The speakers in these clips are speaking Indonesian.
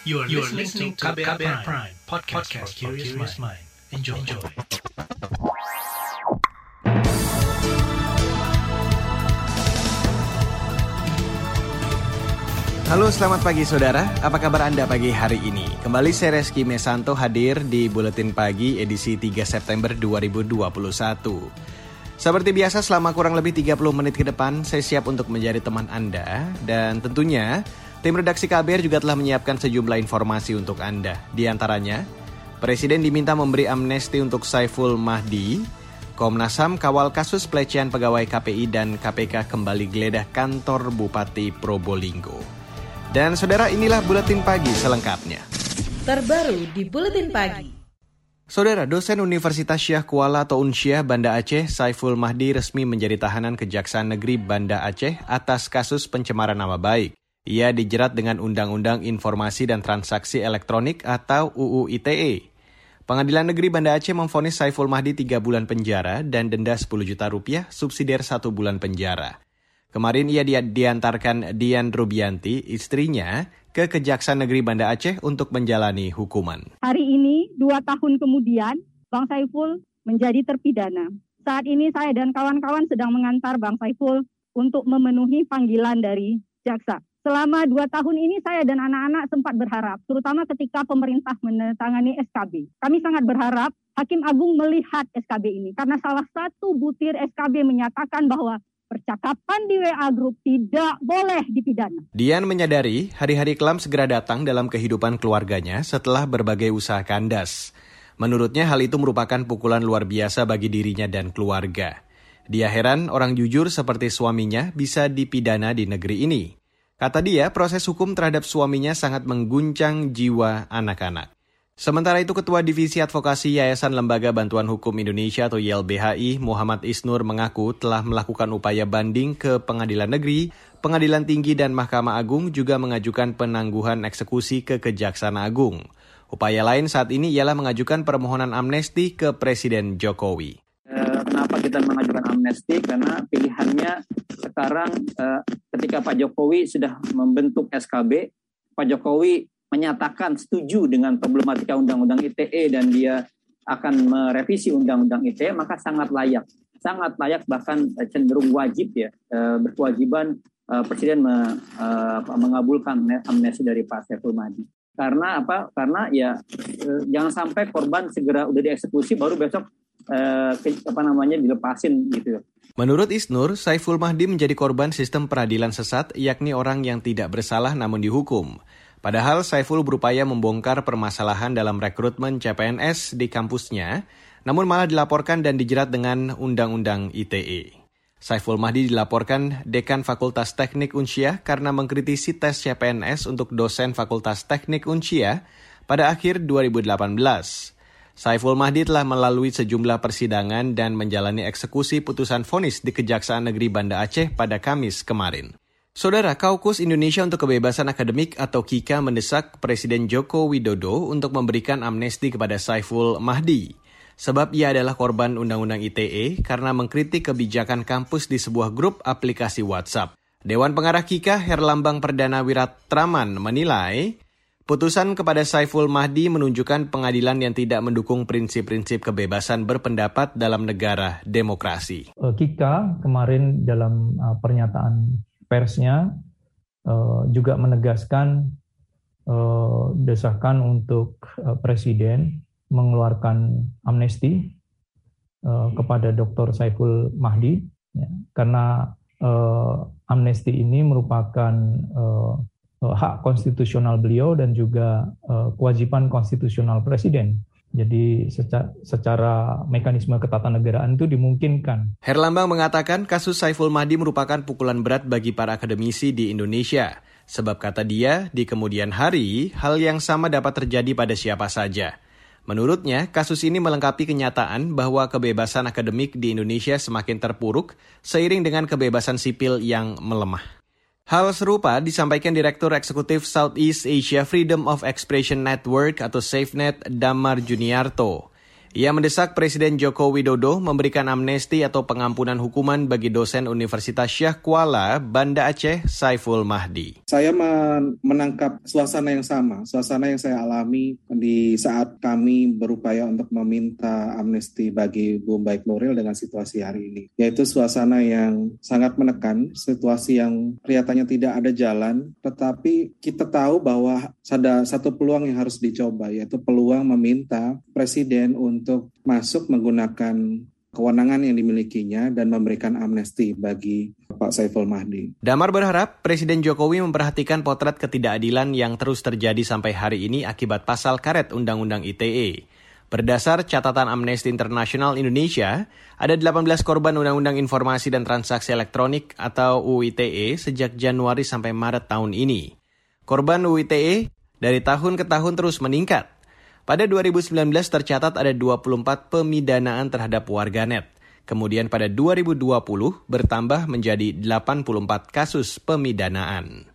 You are, you are listening to KBR, KBR Prime, Prime podcast, podcast for curious mind. Enjoy. Enjoy. Halo selamat pagi saudara, apa kabar Anda pagi hari ini? Kembali saya Reski Mesanto hadir di Buletin Pagi edisi 3 September 2021. Seperti biasa selama kurang lebih 30 menit ke depan saya siap untuk menjadi teman Anda dan tentunya tim redaksi KBR juga telah menyiapkan sejumlah informasi untuk Anda. Di antaranya, Presiden diminta memberi amnesti untuk Saiful Mahdi, Komnas HAM kawal kasus pelecehan pegawai KPI dan KPK kembali geledah kantor Bupati Probolinggo. Dan saudara inilah Buletin Pagi selengkapnya. Terbaru di Buletin Pagi. Saudara, dosen Universitas Syah Kuala atau Unsyah Banda Aceh, Saiful Mahdi resmi menjadi tahanan Kejaksaan Negeri Banda Aceh atas kasus pencemaran nama baik. Ia dijerat dengan Undang-Undang Informasi dan Transaksi Elektronik atau UU ITE. Pengadilan Negeri Banda Aceh memfonis Saiful Mahdi 3 bulan penjara dan denda 10 juta rupiah, subsidiar 1 bulan penjara. Kemarin ia diantarkan Dian Rubianti, istrinya, ke Kejaksaan Negeri Banda Aceh untuk menjalani hukuman. Hari ini, dua tahun kemudian, Bang Saiful menjadi terpidana. Saat ini saya dan kawan-kawan sedang mengantar Bang Saiful untuk memenuhi panggilan dari jaksa. Selama dua tahun ini saya dan anak-anak sempat berharap, terutama ketika pemerintah menandatangani SKB. Kami sangat berharap Hakim Agung melihat SKB ini karena salah satu butir SKB menyatakan bahwa percakapan di WA Group tidak boleh dipidana. Dian menyadari hari-hari kelam segera datang dalam kehidupan keluarganya setelah berbagai usaha kandas. Menurutnya hal itu merupakan pukulan luar biasa bagi dirinya dan keluarga. Dia heran orang jujur seperti suaminya bisa dipidana di negeri ini. Kata dia, proses hukum terhadap suaminya sangat mengguncang jiwa anak-anak. Sementara itu Ketua Divisi Advokasi Yayasan Lembaga Bantuan Hukum Indonesia atau YLBHI Muhammad Isnur mengaku telah melakukan upaya banding ke Pengadilan Negeri, Pengadilan Tinggi dan Mahkamah Agung juga mengajukan penangguhan eksekusi ke Kejaksaan Agung. Upaya lain saat ini ialah mengajukan permohonan amnesti ke Presiden Jokowi. Eh, kenapa kita mengajukan amnesti? Karena pilihannya sekarang eh, ketika Pak Jokowi sudah membentuk SKB, Pak Jokowi menyatakan setuju dengan problematika Undang-Undang ITE dan dia akan merevisi Undang-Undang ITE, maka sangat layak, sangat layak bahkan cenderung wajib ya eh, berkewajiban eh, Presiden mengabulkan amnesti dari Pak Saiful Mahdi. Karena apa? Karena ya eh, jangan sampai korban segera udah dieksekusi baru besok apa namanya dilepasin gitu. Menurut Isnur, Saiful Mahdi menjadi korban sistem peradilan sesat, yakni orang yang tidak bersalah namun dihukum. Padahal Saiful berupaya membongkar permasalahan dalam rekrutmen CPNS di kampusnya, namun malah dilaporkan dan dijerat dengan Undang-Undang ITE. Saiful Mahdi dilaporkan Dekan Fakultas Teknik Unsia karena mengkritisi tes CPNS untuk dosen Fakultas Teknik Unsia pada akhir 2018. Saiful Mahdi telah melalui sejumlah persidangan dan menjalani eksekusi putusan vonis di Kejaksaan Negeri Banda Aceh pada Kamis kemarin. Saudara Kaukus Indonesia untuk Kebebasan Akademik atau KIKA mendesak Presiden Joko Widodo untuk memberikan amnesti kepada Saiful Mahdi. Sebab ia adalah korban Undang-Undang ITE karena mengkritik kebijakan kampus di sebuah grup aplikasi WhatsApp. Dewan Pengarah KIKA Herlambang Perdana Wiratraman menilai Putusan kepada Saiful Mahdi menunjukkan pengadilan yang tidak mendukung prinsip-prinsip kebebasan berpendapat dalam negara demokrasi. Eh, Kika kemarin dalam eh, pernyataan persnya uh, juga menegaskan desakan untuk presiden mengeluarkan amnesti kepada Dr. Saiful Mahdi ya, karena amnesti ini merupakan hak konstitusional beliau dan juga uh, kewajiban konstitusional presiden jadi secara, secara mekanisme ketatanegaraan itu dimungkinkan. Herlambang mengatakan kasus Saiful Mahdi merupakan pukulan berat bagi para akademisi di Indonesia. Sebab kata dia, di kemudian hari, hal yang sama dapat terjadi pada siapa saja. Menurutnya, kasus ini melengkapi kenyataan bahwa kebebasan akademik di Indonesia semakin terpuruk seiring dengan kebebasan sipil yang melemah. Hal serupa disampaikan Direktur Eksekutif Southeast Asia Freedom of Expression Network atau SafeNet Damar Juniarto. Ia mendesak Presiden Joko Widodo memberikan amnesti atau pengampunan hukuman bagi dosen Universitas Syah Kuala, Banda Aceh, Saiful Mahdi. Saya menangkap suasana yang sama, suasana yang saya alami di saat kami berupaya untuk meminta amnesti bagi Bu Baik Nuril dengan situasi hari ini, yaitu suasana yang sangat menekan, situasi yang kelihatannya tidak ada jalan, tetapi kita tahu bahwa ada satu peluang yang harus dicoba, yaitu peluang meminta Presiden untuk untuk masuk menggunakan kewenangan yang dimilikinya dan memberikan amnesti bagi Pak Saiful Mahdi. Damar berharap Presiden Jokowi memperhatikan potret ketidakadilan yang terus terjadi sampai hari ini akibat pasal karet Undang-Undang ITE. Berdasar catatan Amnesty International Indonesia, ada 18 korban Undang-Undang Informasi dan Transaksi Elektronik atau UITE sejak Januari sampai Maret tahun ini. Korban UITE dari tahun ke tahun terus meningkat. Pada 2019 tercatat ada 24 pemidanaan terhadap warganet. Kemudian pada 2020 bertambah menjadi 84 kasus pemidanaan.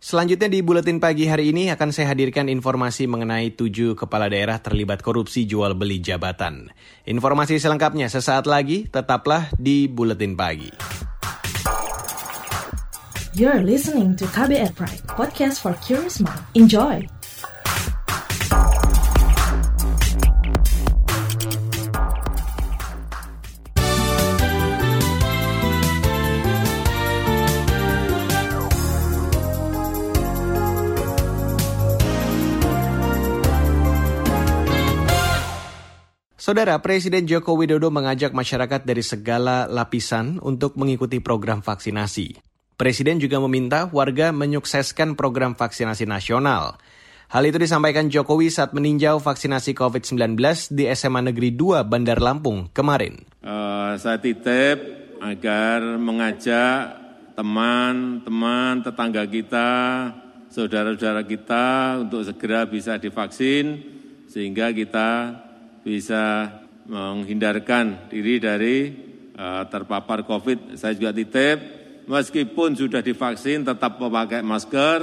Selanjutnya di Buletin Pagi hari ini akan saya hadirkan informasi mengenai tujuh kepala daerah terlibat korupsi jual beli jabatan. Informasi selengkapnya sesaat lagi, tetaplah di Buletin Pagi. You're listening to KBR Pride, podcast for curious mind. Enjoy! Saudara Presiden Joko Widodo mengajak masyarakat dari segala lapisan untuk mengikuti program vaksinasi. Presiden juga meminta warga menyukseskan program vaksinasi nasional. Hal itu disampaikan Jokowi saat meninjau vaksinasi COVID-19 di SMA Negeri 2 Bandar Lampung kemarin. Uh, saya titip agar mengajak teman-teman, tetangga kita, saudara-saudara kita untuk segera bisa divaksin sehingga kita bisa menghindarkan diri dari uh, terpapar COVID. Saya juga titip, meskipun sudah divaksin tetap memakai masker,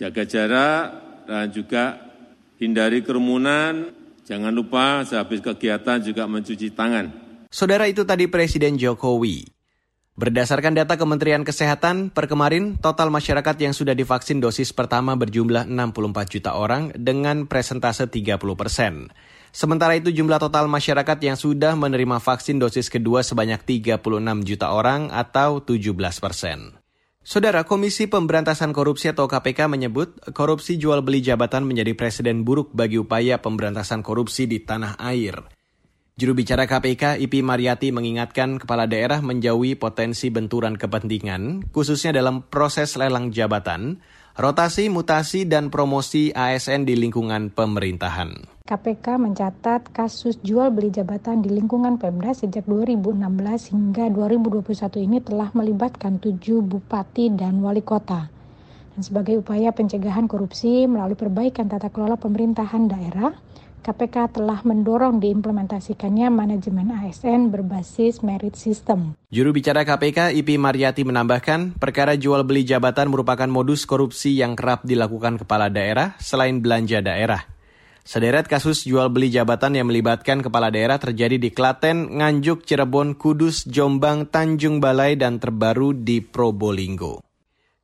jaga jarak, dan juga hindari kerumunan. Jangan lupa sehabis kegiatan juga mencuci tangan. Saudara itu tadi Presiden Jokowi. Berdasarkan data Kementerian Kesehatan, per kemarin total masyarakat yang sudah divaksin dosis pertama berjumlah 64 juta orang dengan presentase 30 persen. Sementara itu jumlah total masyarakat yang sudah menerima vaksin dosis kedua sebanyak 36 juta orang atau 17 persen. Saudara Komisi Pemberantasan Korupsi atau KPK menyebut korupsi jual beli jabatan menjadi presiden buruk bagi upaya pemberantasan korupsi di tanah air. Juru bicara KPK Ipi Mariati mengingatkan kepala daerah menjauhi potensi benturan kepentingan, khususnya dalam proses lelang jabatan, rotasi, mutasi, dan promosi ASN di lingkungan pemerintahan. KPK mencatat kasus jual beli jabatan di lingkungan Pemda sejak 2016 hingga 2021 ini telah melibatkan tujuh bupati dan wali kota. Dan sebagai upaya pencegahan korupsi melalui perbaikan tata kelola pemerintahan daerah, KPK telah mendorong diimplementasikannya manajemen ASN berbasis merit system. Juru bicara KPK Ipi Mariati menambahkan, perkara jual beli jabatan merupakan modus korupsi yang kerap dilakukan kepala daerah selain belanja daerah. Sederet kasus jual beli jabatan yang melibatkan kepala daerah terjadi di Klaten, Nganjuk, Cirebon, Kudus, Jombang, Tanjung Balai, dan terbaru di Probolinggo.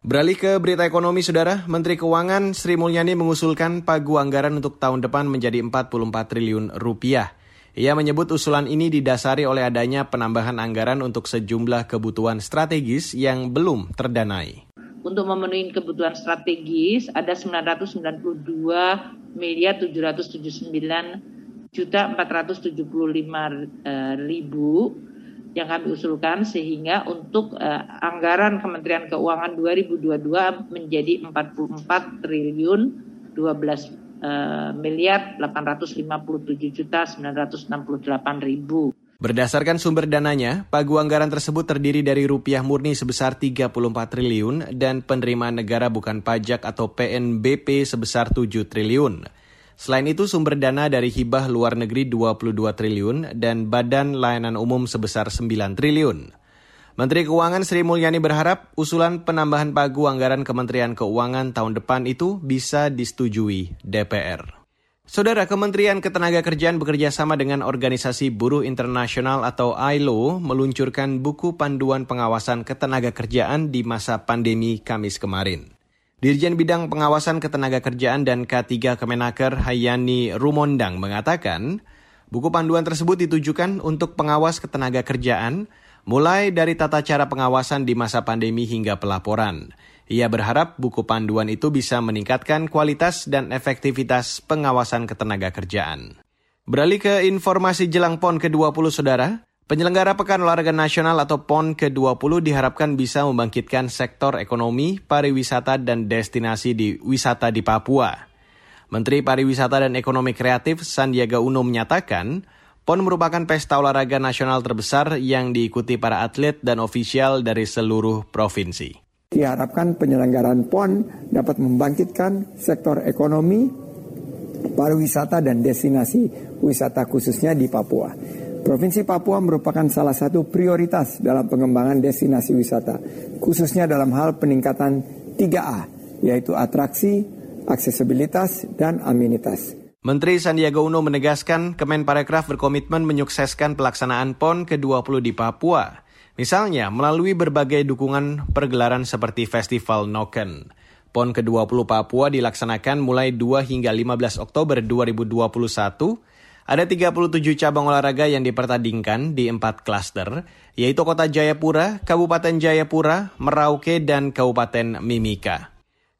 Beralih ke berita ekonomi, Saudara. Menteri Keuangan Sri Mulyani mengusulkan pagu anggaran untuk tahun depan menjadi 44 triliun rupiah. Ia menyebut usulan ini didasari oleh adanya penambahan anggaran untuk sejumlah kebutuhan strategis yang belum terdanai untuk memenuhi kebutuhan strategis ada 992 miliar 779 juta 475 eh, ribu yang kami usulkan sehingga untuk uh, anggaran Kementerian Keuangan 2022 menjadi 44 triliun 12 uh, eh, miliar 857 juta 968 ribu. Berdasarkan sumber dananya, pagu anggaran tersebut terdiri dari rupiah murni sebesar 34 triliun dan penerimaan negara bukan pajak atau PNBP sebesar 7 triliun. Selain itu, sumber dana dari hibah luar negeri 22 triliun dan badan layanan umum sebesar 9 triliun. Menteri Keuangan Sri Mulyani berharap usulan penambahan pagu anggaran Kementerian Keuangan tahun depan itu bisa disetujui DPR. Saudara Kementerian Ketenagakerjaan bekerja sama dengan Organisasi Buruh Internasional atau ILO meluncurkan buku panduan pengawasan ketenagakerjaan di masa pandemi Kamis kemarin. Dirjen Bidang Pengawasan Ketenagakerjaan dan K3 Kemenaker Hayani Rumondang mengatakan, buku panduan tersebut ditujukan untuk pengawas ketenagakerjaan mulai dari tata cara pengawasan di masa pandemi hingga pelaporan. Ia berharap buku panduan itu bisa meningkatkan kualitas dan efektivitas pengawasan ketenaga kerjaan. Beralih ke informasi jelang PON ke-20, Saudara. Penyelenggara Pekan Olahraga Nasional atau PON ke-20 diharapkan bisa membangkitkan sektor ekonomi, pariwisata, dan destinasi di wisata di Papua. Menteri Pariwisata dan Ekonomi Kreatif Sandiaga Uno menyatakan, PON merupakan pesta olahraga nasional terbesar yang diikuti para atlet dan ofisial dari seluruh provinsi. Diharapkan penyelenggaraan PON dapat membangkitkan sektor ekonomi, pariwisata dan destinasi wisata khususnya di Papua. Provinsi Papua merupakan salah satu prioritas dalam pengembangan destinasi wisata, khususnya dalam hal peningkatan 3A, yaitu atraksi, aksesibilitas, dan amenitas. Menteri Sandiaga Uno menegaskan Kemenparekraf berkomitmen menyukseskan pelaksanaan PON ke-20 di Papua Misalnya, melalui berbagai dukungan pergelaran seperti Festival Noken. PON ke-20 Papua dilaksanakan mulai 2 hingga 15 Oktober 2021. Ada 37 cabang olahraga yang dipertandingkan di empat klaster, yaitu Kota Jayapura, Kabupaten Jayapura, Merauke, dan Kabupaten Mimika.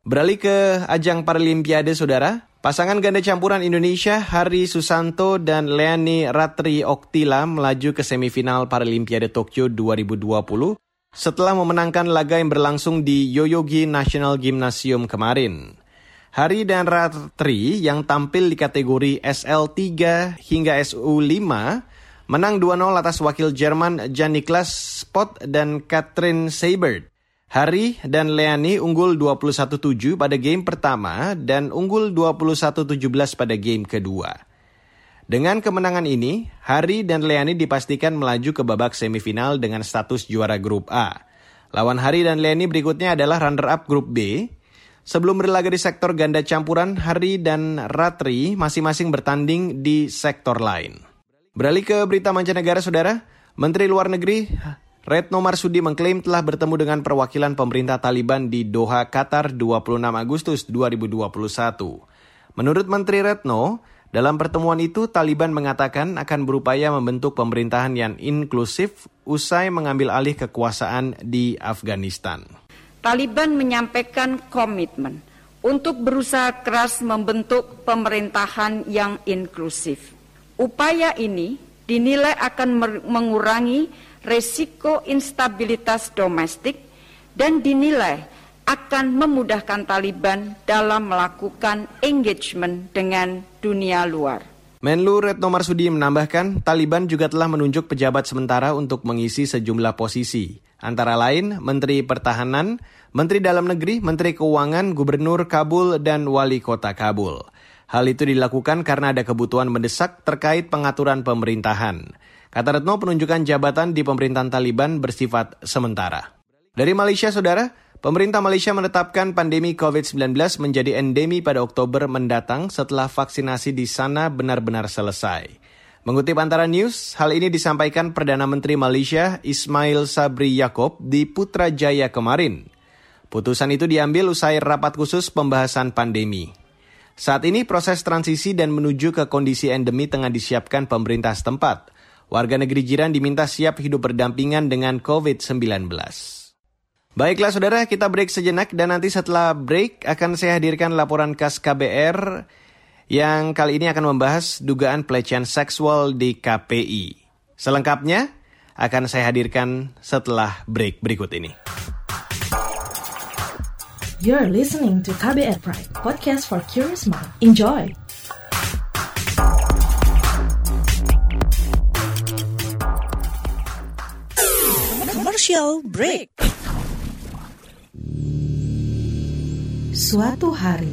Beralih ke ajang Paralimpiade, Saudara. Pasangan ganda campuran Indonesia Hari Susanto dan Leani Ratri Oktila melaju ke semifinal Paralimpiade Tokyo 2020 setelah memenangkan laga yang berlangsung di Yoyogi National Gymnasium kemarin. Hari dan Ratri yang tampil di kategori SL3 hingga SU5 menang 2-0 atas wakil Jerman Jan Niklas Spot dan Katrin Seibert. Hari dan Leani unggul 21-7 pada game pertama dan unggul 21-17 pada game kedua. Dengan kemenangan ini, Hari dan Leani dipastikan melaju ke babak semifinal dengan status juara grup A. Lawan Hari dan Leani berikutnya adalah runner-up grup B. Sebelum berlaga di sektor ganda campuran, Hari dan Ratri masing-masing bertanding di sektor lain. Beralih ke berita mancanegara, Saudara. Menteri Luar Negeri Retno Marsudi mengklaim telah bertemu dengan perwakilan pemerintah Taliban di Doha, Qatar 26 Agustus 2021. Menurut Menteri Retno, dalam pertemuan itu Taliban mengatakan akan berupaya membentuk pemerintahan yang inklusif usai mengambil alih kekuasaan di Afghanistan. Taliban menyampaikan komitmen untuk berusaha keras membentuk pemerintahan yang inklusif. Upaya ini dinilai akan mengurangi resiko instabilitas domestik dan dinilai akan memudahkan Taliban dalam melakukan engagement dengan dunia luar. Menlu Retno Marsudi menambahkan, Taliban juga telah menunjuk pejabat sementara untuk mengisi sejumlah posisi, antara lain Menteri Pertahanan, Menteri Dalam Negeri, Menteri Keuangan, Gubernur Kabul, dan Wali Kota Kabul. Hal itu dilakukan karena ada kebutuhan mendesak terkait pengaturan pemerintahan. Kata Retno, penunjukan jabatan di pemerintahan Taliban bersifat sementara. Dari Malaysia, Saudara, pemerintah Malaysia menetapkan pandemi COVID-19 menjadi endemi pada Oktober mendatang setelah vaksinasi di sana benar-benar selesai. Mengutip antara news, hal ini disampaikan Perdana Menteri Malaysia Ismail Sabri Yaakob di Putrajaya kemarin. Putusan itu diambil usai rapat khusus pembahasan pandemi. Saat ini proses transisi dan menuju ke kondisi endemi tengah disiapkan pemerintah setempat – warga negeri jiran diminta siap hidup berdampingan dengan COVID-19. Baiklah saudara, kita break sejenak dan nanti setelah break akan saya hadirkan laporan khas KBR yang kali ini akan membahas dugaan pelecehan seksual di KPI. Selengkapnya akan saya hadirkan setelah break berikut ini. You're listening to KBR Pride, podcast for curious mind. Enjoy! Commercial break. Suatu hari,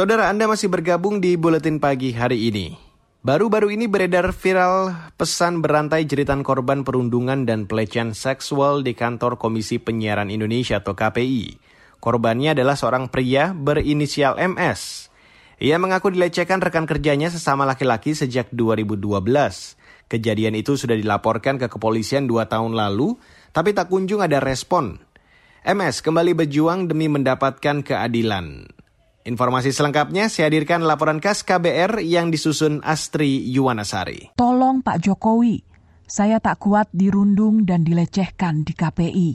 Saudara Anda masih bergabung di Buletin Pagi hari ini. Baru-baru ini beredar viral pesan berantai jeritan korban perundungan dan pelecehan seksual di kantor Komisi Penyiaran Indonesia atau KPI. Korbannya adalah seorang pria berinisial MS. Ia mengaku dilecehkan rekan kerjanya sesama laki-laki sejak 2012. Kejadian itu sudah dilaporkan ke kepolisian dua tahun lalu, tapi tak kunjung ada respon. MS kembali berjuang demi mendapatkan keadilan. Informasi selengkapnya saya hadirkan laporan khas KBR yang disusun Astri Yuwanasari. Tolong Pak Jokowi, saya tak kuat dirundung dan dilecehkan di KPI.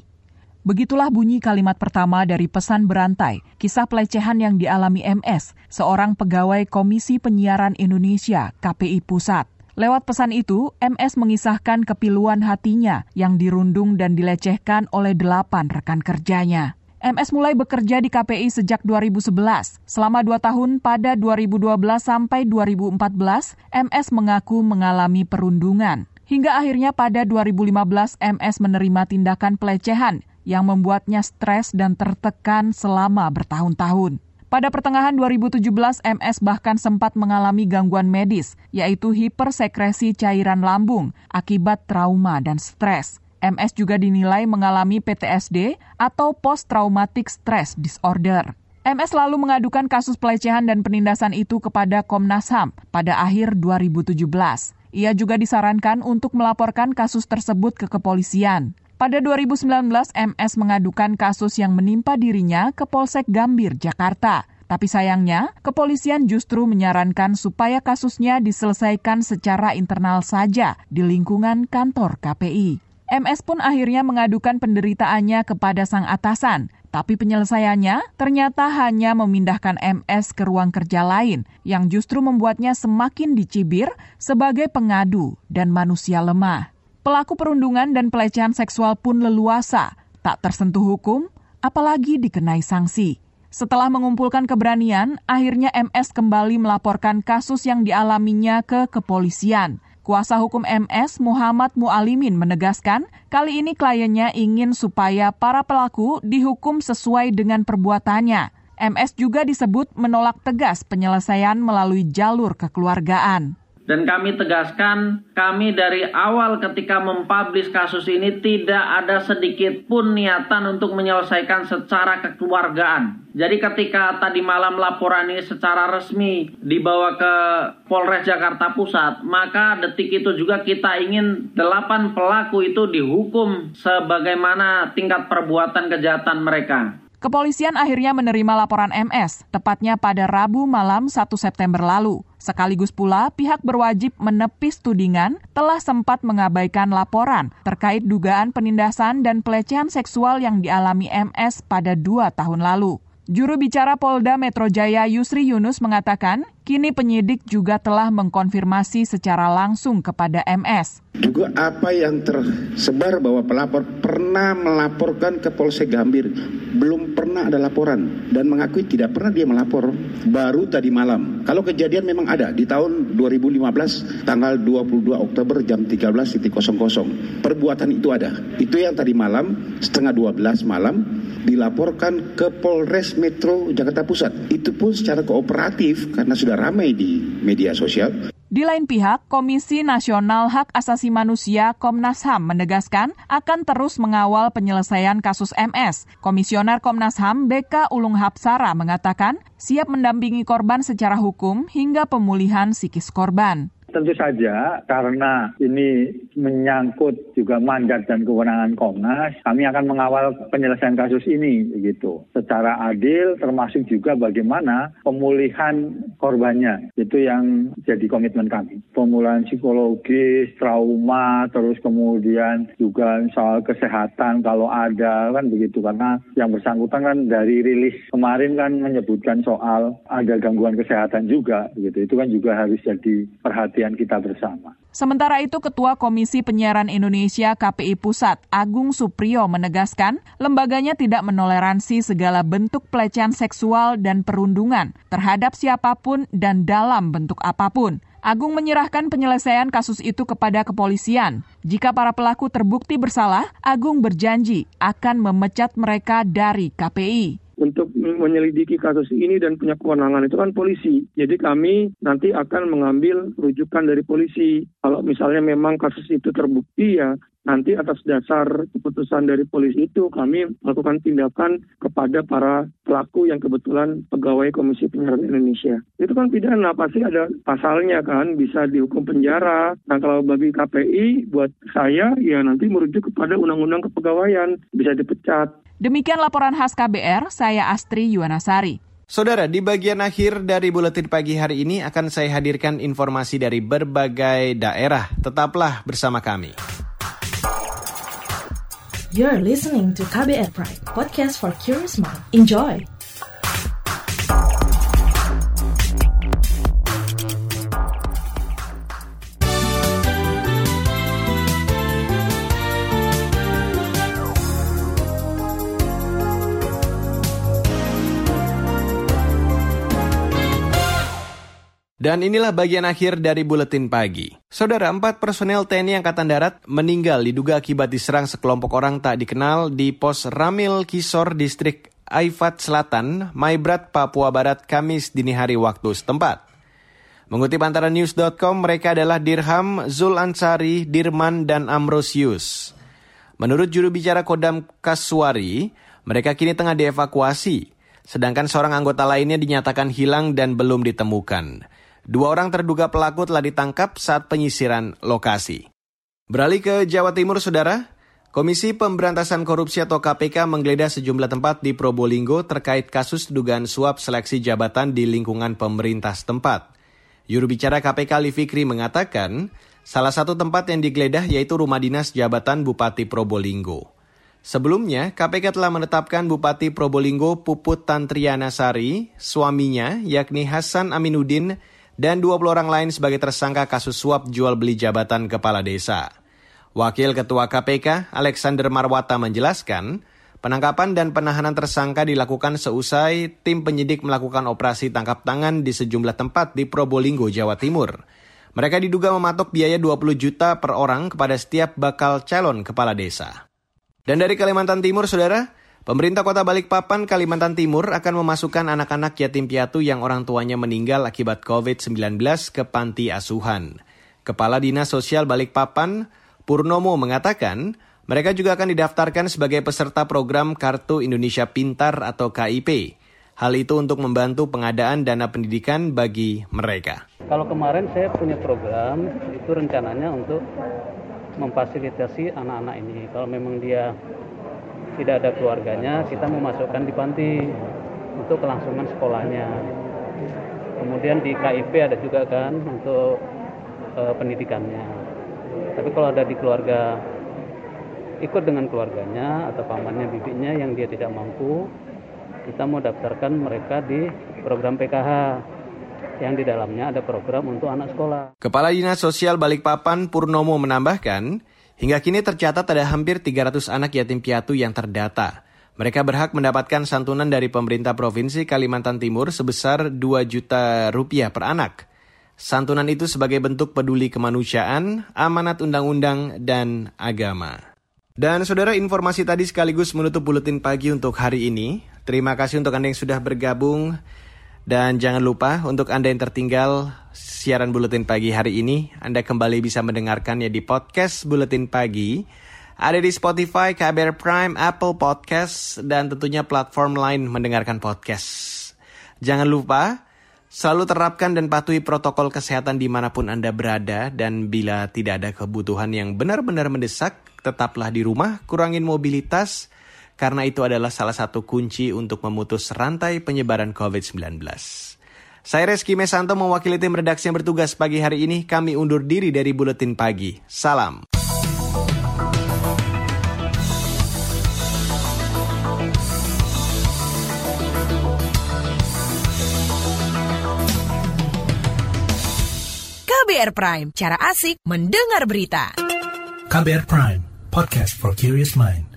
Begitulah bunyi kalimat pertama dari pesan berantai, kisah pelecehan yang dialami MS, seorang pegawai Komisi Penyiaran Indonesia, KPI Pusat. Lewat pesan itu, MS mengisahkan kepiluan hatinya yang dirundung dan dilecehkan oleh delapan rekan kerjanya. MS mulai bekerja di KPI sejak 2011. Selama dua tahun pada 2012 sampai 2014, MS mengaku mengalami perundungan. Hingga akhirnya pada 2015 MS menerima tindakan pelecehan yang membuatnya stres dan tertekan selama bertahun-tahun. Pada pertengahan 2017, MS bahkan sempat mengalami gangguan medis, yaitu hipersekresi cairan lambung akibat trauma dan stres. MS juga dinilai mengalami PTSD atau Post Traumatic Stress Disorder. MS lalu mengadukan kasus pelecehan dan penindasan itu kepada Komnas HAM pada akhir 2017. Ia juga disarankan untuk melaporkan kasus tersebut ke kepolisian. Pada 2019, MS mengadukan kasus yang menimpa dirinya ke Polsek Gambir, Jakarta. Tapi sayangnya, kepolisian justru menyarankan supaya kasusnya diselesaikan secara internal saja di lingkungan kantor KPI. MS pun akhirnya mengadukan penderitaannya kepada sang atasan, tapi penyelesaiannya ternyata hanya memindahkan MS ke ruang kerja lain yang justru membuatnya semakin dicibir sebagai pengadu dan manusia lemah. Pelaku perundungan dan pelecehan seksual pun leluasa, tak tersentuh hukum, apalagi dikenai sanksi. Setelah mengumpulkan keberanian, akhirnya MS kembali melaporkan kasus yang dialaminya ke kepolisian. Kuasa hukum MS Muhammad Mualimin menegaskan, kali ini kliennya ingin supaya para pelaku dihukum sesuai dengan perbuatannya. MS juga disebut menolak tegas penyelesaian melalui jalur kekeluargaan. Dan kami tegaskan, kami dari awal ketika mempublish kasus ini tidak ada sedikit pun niatan untuk menyelesaikan secara kekeluargaan. Jadi ketika tadi malam laporan ini secara resmi dibawa ke Polres Jakarta Pusat, maka detik itu juga kita ingin delapan pelaku itu dihukum sebagaimana tingkat perbuatan kejahatan mereka. Kepolisian akhirnya menerima laporan MS, tepatnya pada Rabu malam 1 September lalu. Sekaligus pula, pihak berwajib menepis tudingan telah sempat mengabaikan laporan terkait dugaan penindasan dan pelecehan seksual yang dialami MS pada dua tahun lalu. Juru bicara Polda Metro Jaya Yusri Yunus mengatakan, kini penyidik juga telah mengkonfirmasi secara langsung kepada MS. Juga apa yang tersebar bahwa pelapor pernah melaporkan ke Polsek Gambir, belum pernah ada laporan dan mengakui tidak pernah dia melapor baru tadi malam. Kalau kejadian memang ada di tahun 2015 tanggal 22 Oktober jam 13.00. Perbuatan itu ada. Itu yang tadi malam setengah 12 malam dilaporkan ke Polres Metro Jakarta Pusat. Itu pun secara kooperatif karena sudah ramai di media sosial. Di lain pihak, Komisi Nasional Hak Asasi Manusia Komnas HAM menegaskan akan terus mengawal penyelesaian kasus MS. Komisioner Komnas HAM BK Ulung Hapsara mengatakan siap mendampingi korban secara hukum hingga pemulihan psikis korban. Tentu saja karena ini menyangkut juga mandat dan kewenangan Komnas, kami akan mengawal penyelesaian kasus ini begitu secara adil termasuk juga bagaimana pemulihan korbannya. Itu yang jadi komitmen kami. Pemulihan psikologis, trauma, terus kemudian juga soal kesehatan kalau ada kan begitu karena yang bersangkutan kan dari rilis kemarin kan menyebutkan soal ada gangguan kesehatan juga gitu. Itu kan juga harus jadi perhatian kita bersama. Sementara itu, Ketua Komisi Penyiaran Indonesia KPI Pusat, Agung Suprio menegaskan, lembaganya tidak menoleransi segala bentuk pelecehan seksual dan perundungan terhadap siapa pun dan dalam bentuk apa pun. Agung menyerahkan penyelesaian kasus itu kepada kepolisian. Jika para pelaku terbukti bersalah, Agung berjanji akan memecat mereka dari KPI menyelidiki kasus ini dan punya kewenangan itu kan polisi. Jadi kami nanti akan mengambil rujukan dari polisi. Kalau misalnya memang kasus itu terbukti ya nanti atas dasar keputusan dari polisi itu kami melakukan tindakan kepada para pelaku yang kebetulan pegawai Komisi Penyiaran Indonesia. Itu kan pidana pasti ada pasalnya kan bisa dihukum penjara. Nah kalau bagi KPI buat saya ya nanti merujuk kepada undang-undang kepegawaian bisa dipecat. Demikian laporan khas KBR, saya Astri Yuwanasari. Saudara, di bagian akhir dari buletin pagi hari ini akan saya hadirkan informasi dari berbagai daerah. Tetaplah bersama kami. You're listening to KBR Pride, podcast for curious mind. Enjoy! Dan inilah bagian akhir dari buletin pagi. Saudara, empat personel TNI Angkatan Darat meninggal diduga akibat diserang sekelompok orang tak dikenal di pos Ramil Kisor, distrik Aifat Selatan, Maibrat, Papua Barat, Kamis dini hari waktu setempat. Mengutip antara news.com, mereka adalah Dirham, Zul Ansari, Dirman, dan Amrosius. Menurut juru bicara Kodam Kaswari, mereka kini tengah dievakuasi, sedangkan seorang anggota lainnya dinyatakan hilang dan belum ditemukan. Dua orang terduga pelaku telah ditangkap saat penyisiran lokasi. Beralih ke Jawa Timur, Saudara. Komisi Pemberantasan Korupsi atau KPK menggeledah sejumlah tempat di Probolinggo terkait kasus dugaan suap seleksi jabatan di lingkungan pemerintah setempat. Juru bicara KPK Ali Fikri mengatakan, salah satu tempat yang digeledah yaitu rumah dinas jabatan Bupati Probolinggo. Sebelumnya, KPK telah menetapkan Bupati Probolinggo Puput Tantriana Sari, suaminya yakni Hasan Aminuddin, dan 20 orang lain sebagai tersangka kasus suap jual beli jabatan kepala desa. Wakil Ketua KPK Alexander Marwata menjelaskan, penangkapan dan penahanan tersangka dilakukan seusai tim penyidik melakukan operasi tangkap tangan di sejumlah tempat di Probolinggo, Jawa Timur. Mereka diduga mematok biaya 20 juta per orang kepada setiap bakal calon kepala desa. Dan dari Kalimantan Timur, saudara, Pemerintah Kota Balikpapan, Kalimantan Timur akan memasukkan anak-anak yatim piatu yang orang tuanya meninggal akibat COVID-19 ke panti asuhan. Kepala Dinas Sosial Balikpapan, Purnomo mengatakan, mereka juga akan didaftarkan sebagai peserta program Kartu Indonesia Pintar atau KIP. Hal itu untuk membantu pengadaan dana pendidikan bagi mereka. Kalau kemarin saya punya program, itu rencananya untuk memfasilitasi anak-anak ini. Kalau memang dia tidak ada keluarganya kita memasukkan di panti untuk kelangsungan sekolahnya. Kemudian di KIP ada juga kan untuk e, pendidikannya. Tapi kalau ada di keluarga ikut dengan keluarganya atau pamannya bibinya yang dia tidak mampu kita mau daftarkan mereka di program PKH yang di dalamnya ada program untuk anak sekolah. Kepala Dinas Sosial Balikpapan Purnomo menambahkan, Hingga kini tercatat ada hampir 300 anak yatim piatu yang terdata. Mereka berhak mendapatkan santunan dari pemerintah Provinsi Kalimantan Timur sebesar 2 juta rupiah per anak. Santunan itu sebagai bentuk peduli kemanusiaan, amanat undang-undang, dan agama. Dan saudara informasi tadi sekaligus menutup buletin pagi untuk hari ini. Terima kasih untuk Anda yang sudah bergabung. Dan jangan lupa untuk Anda yang tertinggal siaran Buletin Pagi hari ini, Anda kembali bisa mendengarkannya di podcast Buletin Pagi. Ada di Spotify, KBR Prime, Apple Podcast, dan tentunya platform lain mendengarkan podcast. Jangan lupa, Selalu terapkan dan patuhi protokol kesehatan di mana pun Anda berada dan bila tidak ada kebutuhan yang benar-benar mendesak, tetaplah di rumah, kurangin mobilitas, karena itu adalah salah satu kunci untuk memutus rantai penyebaran COVID-19. Saya Reski Mesanto mewakili tim redaksi yang bertugas pagi hari ini. Kami undur diri dari Buletin Pagi. Salam. KBR Prime, cara asik mendengar berita. KBR Prime, podcast for curious mind.